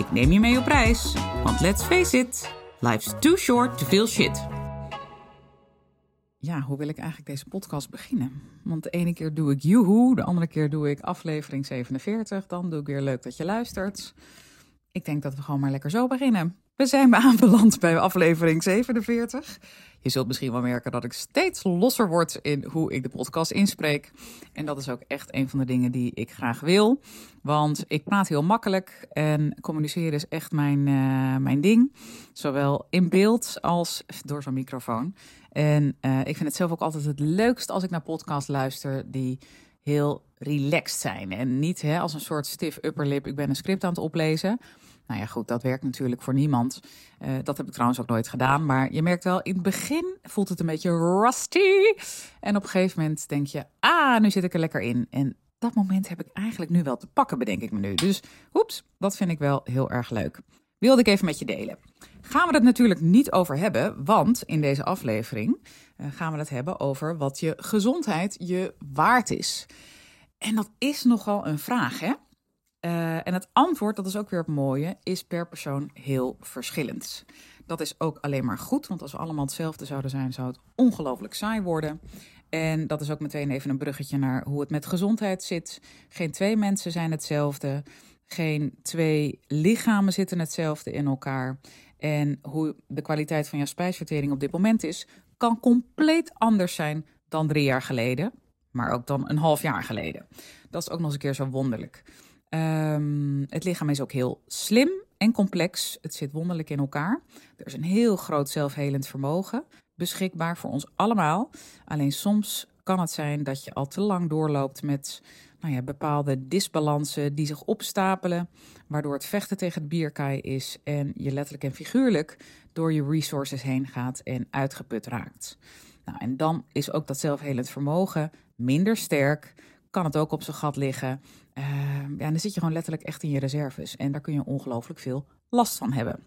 Ik neem je mee op reis, want let's face it, life's too short to feel shit. Ja, hoe wil ik eigenlijk deze podcast beginnen? Want de ene keer doe ik joehoe, de andere keer doe ik aflevering 47. Dan doe ik weer leuk dat je luistert. Ik denk dat we gewoon maar lekker zo beginnen. We zijn aanbeland bij aflevering 47. Je zult misschien wel merken dat ik steeds losser word in hoe ik de podcast inspreek. En dat is ook echt een van de dingen die ik graag wil. Want ik praat heel makkelijk en communiceren is echt mijn, uh, mijn ding. Zowel in beeld als door zo'n microfoon. En uh, ik vind het zelf ook altijd het leukst als ik naar podcasts luister die heel relaxed zijn. En niet hè, als een soort stiff upperlip, ik ben een script aan het oplezen. Nou ja, goed, dat werkt natuurlijk voor niemand. Uh, dat heb ik trouwens ook nooit gedaan. Maar je merkt wel, in het begin voelt het een beetje rusty. En op een gegeven moment denk je, ah, nu zit ik er lekker in. En dat moment heb ik eigenlijk nu wel te pakken, bedenk ik me nu. Dus oeps, dat vind ik wel heel erg leuk. Wilde ik even met je delen. Gaan we het natuurlijk niet over hebben, want in deze aflevering uh, gaan we het hebben over wat je gezondheid je waard is. En dat is nogal een vraag, hè? Uh, en het antwoord, dat is ook weer het mooie, is per persoon heel verschillend. Dat is ook alleen maar goed, want als we allemaal hetzelfde zouden zijn, zou het ongelooflijk saai worden. En dat is ook meteen even een bruggetje naar hoe het met gezondheid zit. Geen twee mensen zijn hetzelfde. Geen twee lichamen zitten hetzelfde in elkaar. En hoe de kwaliteit van jouw spijsvertering op dit moment is, kan compleet anders zijn dan drie jaar geleden, maar ook dan een half jaar geleden. Dat is ook nog eens een keer zo wonderlijk. Um, het lichaam is ook heel slim en complex. Het zit wonderlijk in elkaar. Er is een heel groot zelfhelend vermogen beschikbaar voor ons allemaal. Alleen soms kan het zijn dat je al te lang doorloopt met nou ja, bepaalde disbalansen die zich opstapelen, waardoor het vechten tegen het bierkaai is en je letterlijk en figuurlijk door je resources heen gaat en uitgeput raakt. Nou, en dan is ook dat zelfhelend vermogen minder sterk, kan het ook op zijn gat liggen. Uh, ja, dan zit je gewoon letterlijk echt in je reserves en daar kun je ongelooflijk veel last van hebben.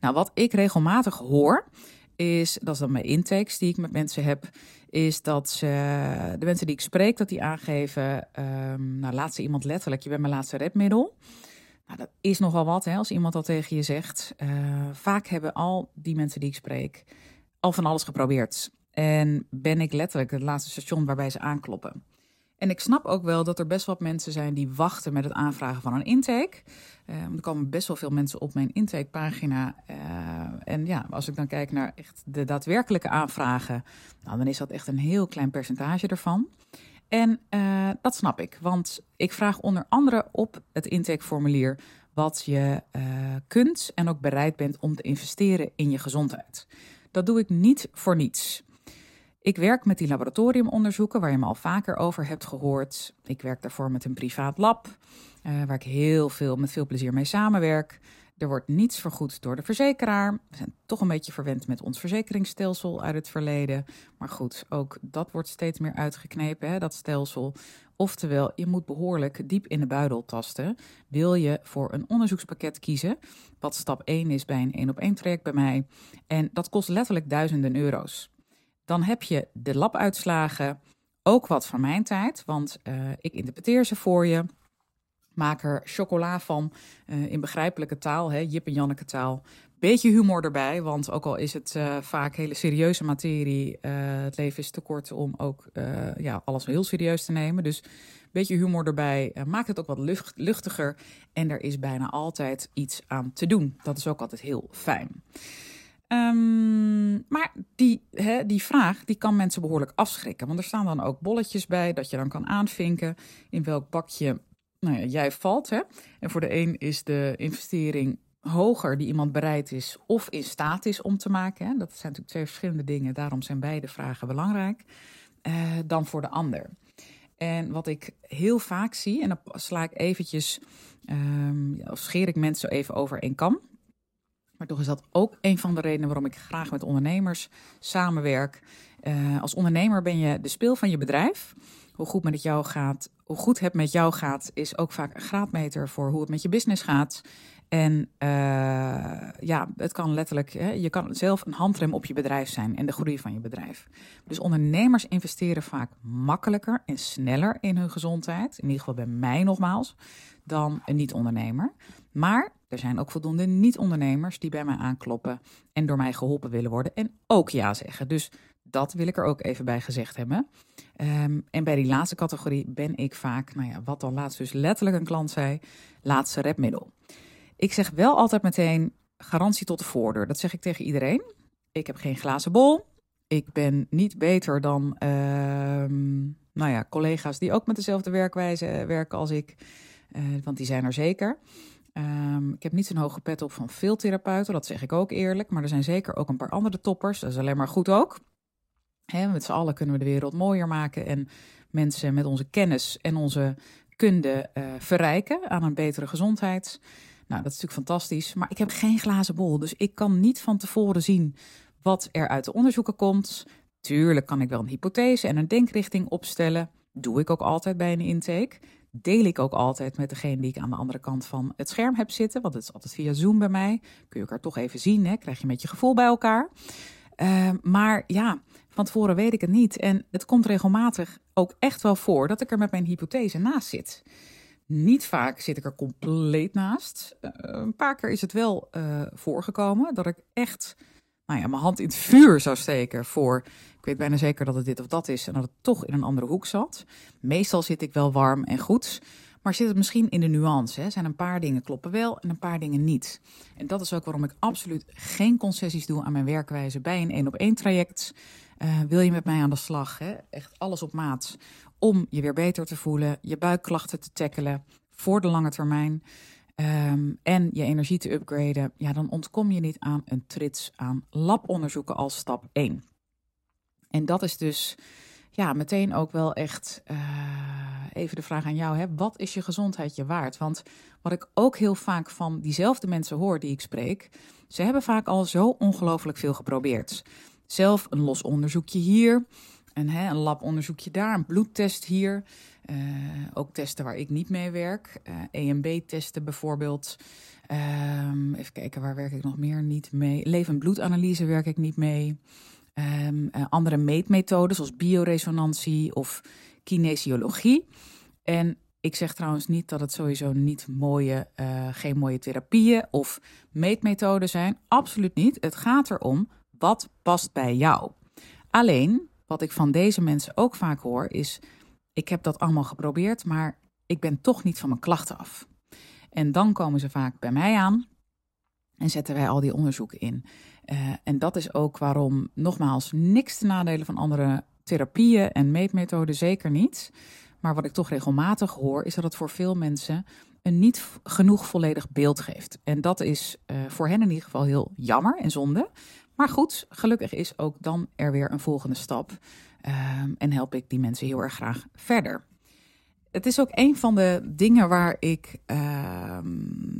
Nou, wat ik regelmatig hoor, is, dat is dan mijn intakes die ik met mensen heb, is dat ze, de mensen die ik spreek, dat die aangeven, um, nou laat ze iemand letterlijk, je bent mijn laatste redmiddel. Nou, dat is nogal wat hè, als iemand dat tegen je zegt. Uh, vaak hebben al die mensen die ik spreek al van alles geprobeerd. En ben ik letterlijk het laatste station waarbij ze aankloppen. En ik snap ook wel dat er best wat mensen zijn die wachten met het aanvragen van een intake. Uh, er komen best wel veel mensen op mijn intakepagina. Uh, en ja, als ik dan kijk naar echt de daadwerkelijke aanvragen, nou, dan is dat echt een heel klein percentage ervan. En uh, dat snap ik, want ik vraag onder andere op het intakeformulier wat je kunt en ook bereid bent om te investeren in je gezondheid. Dat doe ik niet voor niets. Ik werk met die laboratoriumonderzoeken waar je me al vaker over hebt gehoord. Ik werk daarvoor met een privaat lab, uh, waar ik heel veel met veel plezier mee samenwerk. Er wordt niets vergoed door de verzekeraar. We zijn toch een beetje verwend met ons verzekeringsstelsel uit het verleden. Maar goed, ook dat wordt steeds meer uitgeknepen, hè, dat stelsel. Oftewel, je moet behoorlijk diep in de buidel tasten. Wil je voor een onderzoekspakket kiezen, wat stap 1 is bij een 1 op 1 traject bij mij. En dat kost letterlijk duizenden euro's. Dan heb je de labuitslagen, ook wat van mijn tijd, want uh, ik interpreteer ze voor je. Maak er chocola van uh, in begrijpelijke taal, hè, Jip en Janneke taal. Beetje humor erbij, want ook al is het uh, vaak hele serieuze materie, het leven is te kort om ook ja, alles heel serieus te nemen. Dus beetje humor erbij maakt het ook wat lucht, luchtiger. En er is bijna altijd iets aan te doen. Dat is ook altijd heel fijn. Um, maar die, hè, die vraag die kan mensen behoorlijk afschrikken. Want er staan dan ook bolletjes bij dat je dan kan aanvinken in welk bakje nou ja, jij valt. Hè? En voor de een is de investering hoger die iemand bereid is of in staat is om te maken. Hè? Dat zijn natuurlijk twee verschillende dingen. Daarom zijn beide vragen belangrijk. Uh, dan voor de ander. En wat ik heel vaak zie, en dan sla ik eventjes, um, of scheer ik mensen even over één kam Maar toch is dat ook een van de redenen waarom ik graag met ondernemers samenwerk. Uh, als ondernemer ben je de speel van je bedrijf. Hoe goed, met het jou gaat, hoe goed het met jou gaat, is ook vaak een graadmeter voor hoe het met je business gaat. En uh, ja, het kan letterlijk, hè, je kan zelf een handrem op je bedrijf zijn en de groei van je bedrijf. Dus ondernemers investeren vaak makkelijker en sneller in hun gezondheid, in ieder geval bij mij nogmaals, dan een niet-ondernemer. Maar er zijn ook voldoende niet-ondernemers die bij mij aankloppen en door mij geholpen willen worden en ook ja zeggen. Dus dat wil ik er ook even bij gezegd hebben. Um, en bij die laatste categorie ben ik vaak, nou ja, wat dan laatst dus letterlijk een klant zei, laatste redmiddel. Ik zeg wel altijd meteen garantie tot de voordeur. Dat zeg ik tegen iedereen. Ik heb geen glazen bol. Ik ben niet beter dan uh, nou ja, collega's die ook met dezelfde werkwijze werken als ik. Uh, want die zijn er zeker. Um, ik heb niet zo'n hoge pet op van veel therapeuten, dat zeg ik ook eerlijk. Maar er zijn zeker ook een paar andere toppers. Dat is alleen maar goed ook. Met z'n allen kunnen we de wereld mooier maken en mensen met onze kennis en onze kunde uh, verrijken aan een betere gezondheid. Nou, dat is natuurlijk fantastisch. Maar ik heb geen glazen bol. Dus ik kan niet van tevoren zien wat er uit de onderzoeken komt. Tuurlijk kan ik wel een hypothese en een denkrichting opstellen. Doe ik ook altijd bij een intake. Deel ik ook altijd met degene die ik aan de andere kant van het scherm heb zitten. Want het is altijd via Zoom bij mij. Kun je elkaar toch even zien. Hè? Krijg je met je gevoel bij elkaar. Uh, maar ja, van tevoren weet ik het niet. En het komt regelmatig ook echt wel voor dat ik er met mijn hypothese naast zit. Niet vaak zit ik er compleet naast. Uh, een paar keer is het wel uh, voorgekomen dat ik echt nou ja, mijn hand in het vuur zou steken voor. Ik weet bijna zeker dat het dit of dat is en dat het toch in een andere hoek zat. Meestal zit ik wel warm en goed. Maar zit het misschien in de nuance? Hè? Zijn een paar dingen kloppen wel en een paar dingen niet. En dat is ook waarom ik absoluut geen concessies doe aan mijn werkwijze bij een één op één traject. Uh, wil je met mij aan de slag? Hè? Echt alles op maat om je weer beter te voelen, je buikklachten te tackelen voor de lange termijn um, en je energie te upgraden, ja, dan ontkom je niet aan een trits aan labonderzoeken als stap 1. En dat is dus ja, meteen ook wel echt uh, even de vraag aan jou: hè? wat is je gezondheid je waard? Want wat ik ook heel vaak van diezelfde mensen hoor die ik spreek, ze hebben vaak al zo ongelooflijk veel geprobeerd. Zelf een los onderzoekje hier, een, hè, een labonderzoekje daar, een bloedtest hier. Uh, ook testen waar ik niet mee werk. EMB-testen bijvoorbeeld. Um, even kijken, waar werk ik nog meer niet mee? Leef- en bloedanalyse werk ik niet mee. Um, uh, andere meetmethoden zoals bioresonantie of kinesiologie. En ik zeg trouwens niet dat het sowieso niet mooie, geen mooie therapieën of meetmethoden zijn. Absoluut niet. Het gaat erom wat past bij jou. Alleen wat ik van deze mensen ook vaak hoor, is: ik heb dat allemaal geprobeerd, maar ik ben toch niet van mijn klachten af. En dan komen ze vaak bij mij aan en zetten wij al die onderzoeken in. Uh, en dat is ook waarom, nogmaals, niks te nadelen van andere therapieën en meetmethoden, zeker niet. Maar wat ik toch regelmatig hoor, is dat het voor veel mensen een niet genoeg volledig beeld geeft. En dat is uh, voor hen in ieder geval heel jammer en zonde. Maar goed, gelukkig is ook dan er weer een volgende stap. Um, en help ik die mensen heel erg graag verder. Het is ook een van de dingen waar ik uh,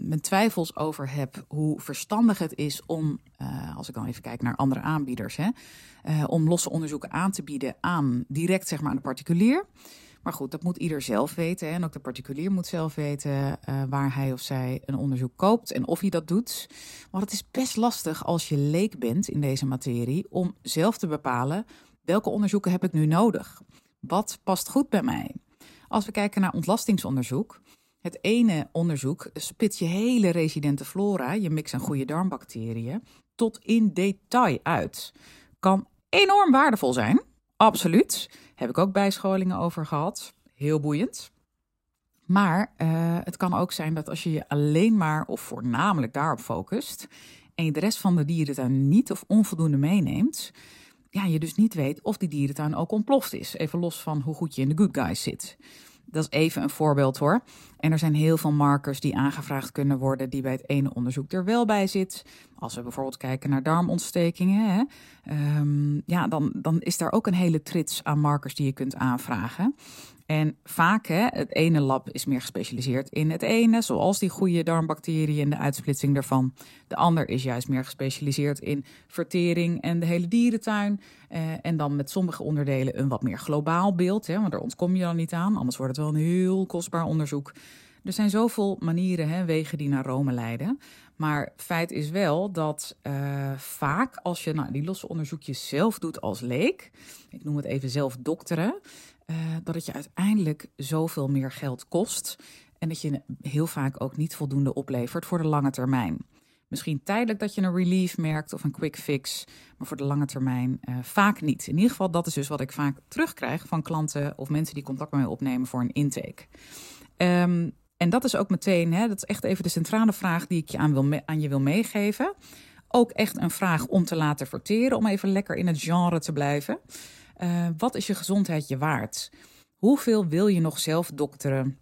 mijn twijfels over heb. Hoe verstandig het is om, uh, als ik dan even kijk naar andere aanbieders, hè, uh, om losse onderzoeken aan te bieden aan direct zeg maar aan de particulier. Maar goed, dat moet ieder zelf weten. Hè? En ook de particulier moet zelf weten uh, waar hij of zij een onderzoek koopt en of hij dat doet. Want het is best lastig als je leek bent in deze materie om zelf te bepalen welke onderzoeken heb ik nu nodig. Wat past goed bij mij? Als we kijken naar ontlastingsonderzoek. Het ene onderzoek spit je hele residente flora, je mix aan goede darmbacteriën, tot in detail uit. Kan enorm waardevol zijn, absoluut. Heb ik ook bijscholingen over gehad. Heel boeiend. Maar uh, het kan ook zijn dat als je je alleen maar of voornamelijk daarop focust en je de rest van de dierentuin niet of onvoldoende meeneemt, ja, je dus niet weet of die dierentuin ook ontploft is. Even los van hoe goed je in de good guys zit. Dat is even een voorbeeld hoor. En er zijn heel veel markers die aangevraagd kunnen worden, die bij het ene onderzoek er wel bij zit. Als we bijvoorbeeld kijken naar darmontstekingen, hè, um, ja, dan, dan is daar ook een hele trits aan markers die je kunt aanvragen. En vaak, hè, het ene lab is meer gespecialiseerd in het ene, zoals die goede darmbacteriën en de uitsplitsing daarvan. De ander is juist meer gespecialiseerd in vertering en de hele dierentuin. Eh, en dan met sommige onderdelen een wat meer globaal beeld, hè, want daar ontkom je dan niet aan. Anders wordt het wel een heel kostbaar onderzoek. Er zijn zoveel manieren, hè, wegen die naar Rome leiden. Maar feit is wel dat uh, vaak als je nou, die losse onderzoekjes zelf doet als leek, ik noem het even zelf dokteren, uh, dat het je uiteindelijk zoveel meer geld kost. En dat je heel vaak ook niet voldoende oplevert voor de lange termijn. Misschien tijdelijk dat je een relief merkt of een quick fix, maar voor de lange termijn uh, vaak niet. In ieder geval, dat is dus wat ik vaak terugkrijg van klanten of mensen die contact met mij opnemen voor een intake. Um, en dat is ook meteen, hè, dat is echt even de centrale vraag die ik je aan, wil aan je wil meegeven. Ook echt een vraag om te laten verteren, om even lekker in het genre te blijven. Uh, wat is je gezondheid je waard? Hoeveel wil je nog zelf dokteren?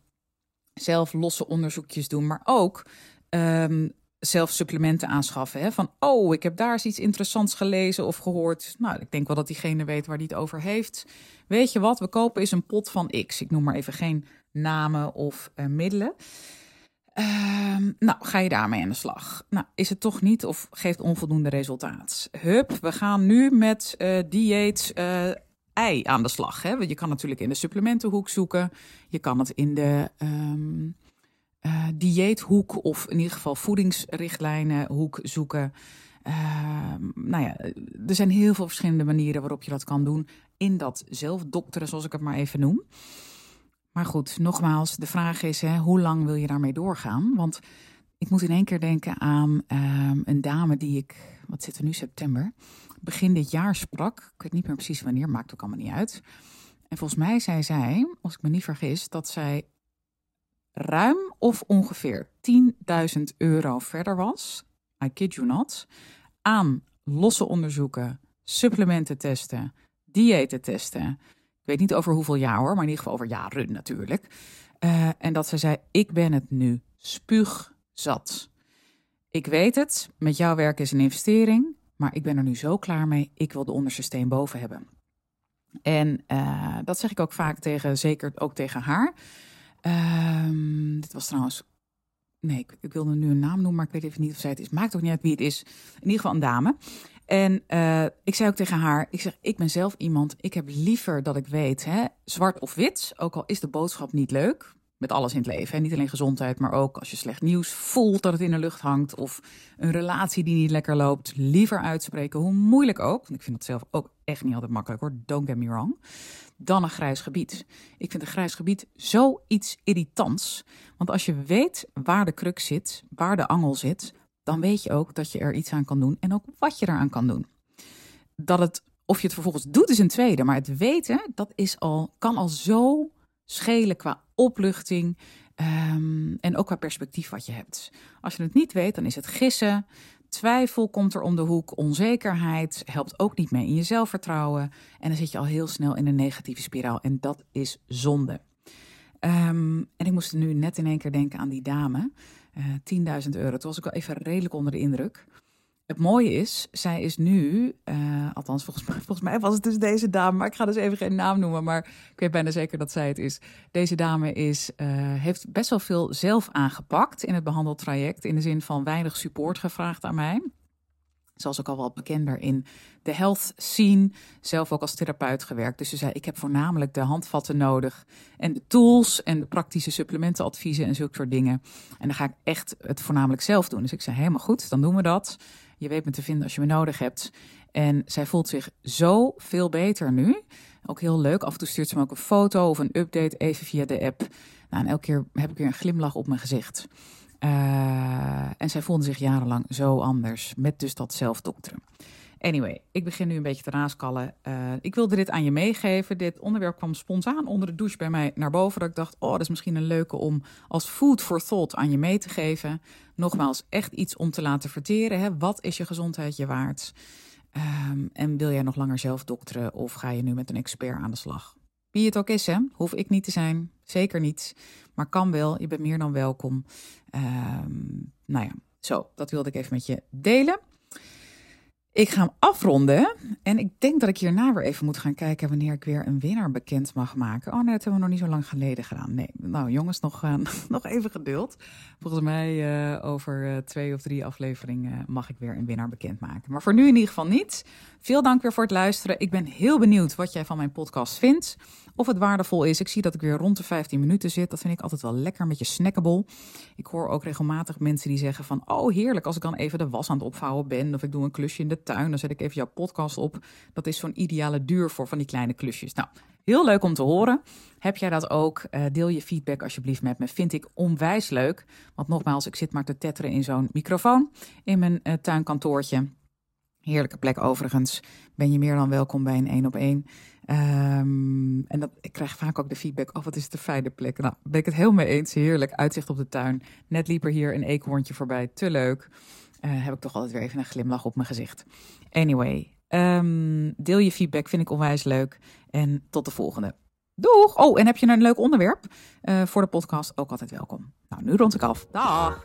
Zelf losse onderzoekjes doen, maar ook um, zelf supplementen aanschaffen. Hè? Van, oh, ik heb daar eens iets interessants gelezen of gehoord. Nou, ik denk wel dat diegene weet waar die het over heeft. Weet je wat, we kopen eens een pot van X. Ik noem maar even geen namen of uh, middelen. Uh, nou, ga je daarmee aan de slag? Nou, is het toch niet of geeft onvoldoende resultaat? Hup, we gaan nu met uh, dieet ei aan de slag. Hè? Want je kan natuurlijk in de supplementenhoek zoeken. Je kan het in de um, dieethoek of in ieder geval voedingsrichtlijnenhoek zoeken. Ehm, nou ja, er zijn heel veel verschillende manieren waarop je dat kan doen. In dat zelfdokteren, zoals ik het maar even noem. Maar goed, nogmaals, de vraag is: hè, hoe lang wil je daarmee doorgaan? Want ik moet in één keer denken aan um, een dame die ik, wat zit er nu, september, begin dit jaar sprak. Ik weet niet meer precies wanneer, maakt ook allemaal niet uit. En volgens mij zei zij, als ik me niet vergis, dat zij ruim of ongeveer 10.000 euro verder was, I kid you not, aan losse onderzoeken, supplementen testen, diëten testen, ik weet niet over hoeveel jaar hoor, maar in ieder geval over jaren natuurlijk. Uh, en dat ze zei: Ik ben het nu spuugzat. Ik weet het, met jouw werk is een investering, maar ik ben er nu zo klaar mee. Ik wil de onderste steen boven hebben. En uh, dat zeg ik ook vaak tegen, zeker ook tegen haar. Uh, dit was trouwens. Nee, ik, ik, wilde nu een naam noemen, maar ik weet even niet of zij het is. Maakt ook niet uit wie het is. In ieder geval een dame. En uh, ik zei ook tegen haar, ik zeg, ik ben zelf iemand, ik heb liever dat ik weet, hè, zwart of wit, ook al is de boodschap niet leuk, met alles in het leven. Hè? Niet alleen gezondheid, maar ook als je slecht nieuws voelt dat het in de lucht hangt. Of een relatie die niet lekker loopt. Liever uitspreken, hoe moeilijk ook. Want ik vind het zelf ook echt niet altijd makkelijk hoor. Don't get me wrong. Dan een grijs gebied. Ik vind een grijs gebied zoiets irritants. Want als je weet waar de kruk zit, waar de angel zit, dan weet je ook dat je er iets aan kan doen en ook wat je eraan kan doen. Dat het, of je het vervolgens doet, is een tweede. Maar het weten, dat is al, kan al zo schelen qua opluchting. Um, en ook qua perspectief wat je hebt. Als je het niet weet, dan is het gissen. Twijfel komt er om de hoek. Onzekerheid helpt ook niet mee in je zelfvertrouwen. En dan zit je al heel snel in een negatieve spiraal. En dat is zonde. Um, en ik moest nu net in één keer denken aan die dame. 10.000 eh, euro. Toen was ik wel even redelijk onder de indruk. Het mooie is, zij is nu, uh, althans volgens mij, volgens mij was het dus deze dame, maar ik ga dus even geen naam noemen, maar ik weet bijna zeker dat zij het is. Deze dame is, uh, heeft best wel veel zelf aangepakt in het behandeltraject, in de zin van weinig support gevraagd aan mij. Zoals ook al wat bekender in de health scene. Zelf ook als therapeut gewerkt. Dus ze zei, ik heb voornamelijk de handvatten nodig. En de tools en de praktische supplementenadviezen en zulke soort dingen. En dan ga ik echt het voornamelijk zelf doen. Dus ik zei, helemaal goed, dan doen we dat. Je weet me te vinden als je me nodig hebt. En zij voelt zich zo veel beter nu. Ook heel leuk. Af en toe stuurt ze me ook een foto of een update even via de app. Nou, en elke keer heb ik weer een glimlach op mijn gezicht. Uh, en zij voelde zich jarenlang zo anders, met dus dat zelfdokteren. Anyway, ik begin nu een beetje te raaskallen. Uh, ik wilde dit aan je meegeven. Dit onderwerp kwam spontaan onder de douche bij mij naar boven. Dat ik dacht, oh, dat is misschien een leuke om als food for thought aan je mee te geven. Nogmaals, echt iets om te laten verteren. Hè? Wat is je gezondheid je waard? Um, en wil jij nog langer zelf dokteren of ga je nu met een expert aan de slag? Wie het ook is, hè? hoef ik niet te zijn. Zeker niet. Maar kan wel. Je bent meer dan welkom. Um, nou ja, zo, dat wilde ik even met je delen. Ik ga hem afronden. En ik denk dat ik hierna weer even moet gaan kijken wanneer ik weer een winnaar bekend mag maken. Oh nee, dat hebben we nog niet zo lang geleden gedaan. Nee, nou jongens, nog, uh, nog even geduld. Volgens mij uh, over uh, twee of drie afleveringen mag ik weer een winnaar bekend maken. Maar voor nu in ieder geval niet. Veel dank weer voor het luisteren. Ik ben heel benieuwd wat jij van mijn podcast vindt. Of het waardevol is. Ik zie dat ik weer rond de 15 minuten zit. Dat vind ik altijd wel lekker met je snackable. Ik hoor ook regelmatig mensen die zeggen van... oh heerlijk, als ik dan even de was aan het opvouwen ben... of ik doe een klusje in de tuin, dan zet ik even jouw podcast op. Dat is zo'n ideale duur voor van die kleine klusjes. Nou, heel leuk om te horen. Heb jij dat ook? Uh, deel je feedback alsjeblieft met me. Vind ik onwijs leuk. Want nogmaals, ik zit maar te tetteren in zo'n microfoon... in mijn uh, tuinkantoortje... Heerlijke plek overigens. Ben je meer dan welkom bij een één op één. En dat, ik krijg vaak ook de feedback, oh wat is het een fijne plek. Nou, ben ik het heel mee eens. Heerlijk, uitzicht op de tuin. Net liep er hier een eekhoorntje voorbij, te leuk. Uh, heb ik toch altijd weer even een glimlach op mijn gezicht. Anyway, um, deel je feedback, vind ik onwijs leuk. En tot de volgende. Doeg! Oh, en heb je een leuk onderwerp uh, voor de podcast? Ook altijd welkom. Nou, nu rond ik af. Dag!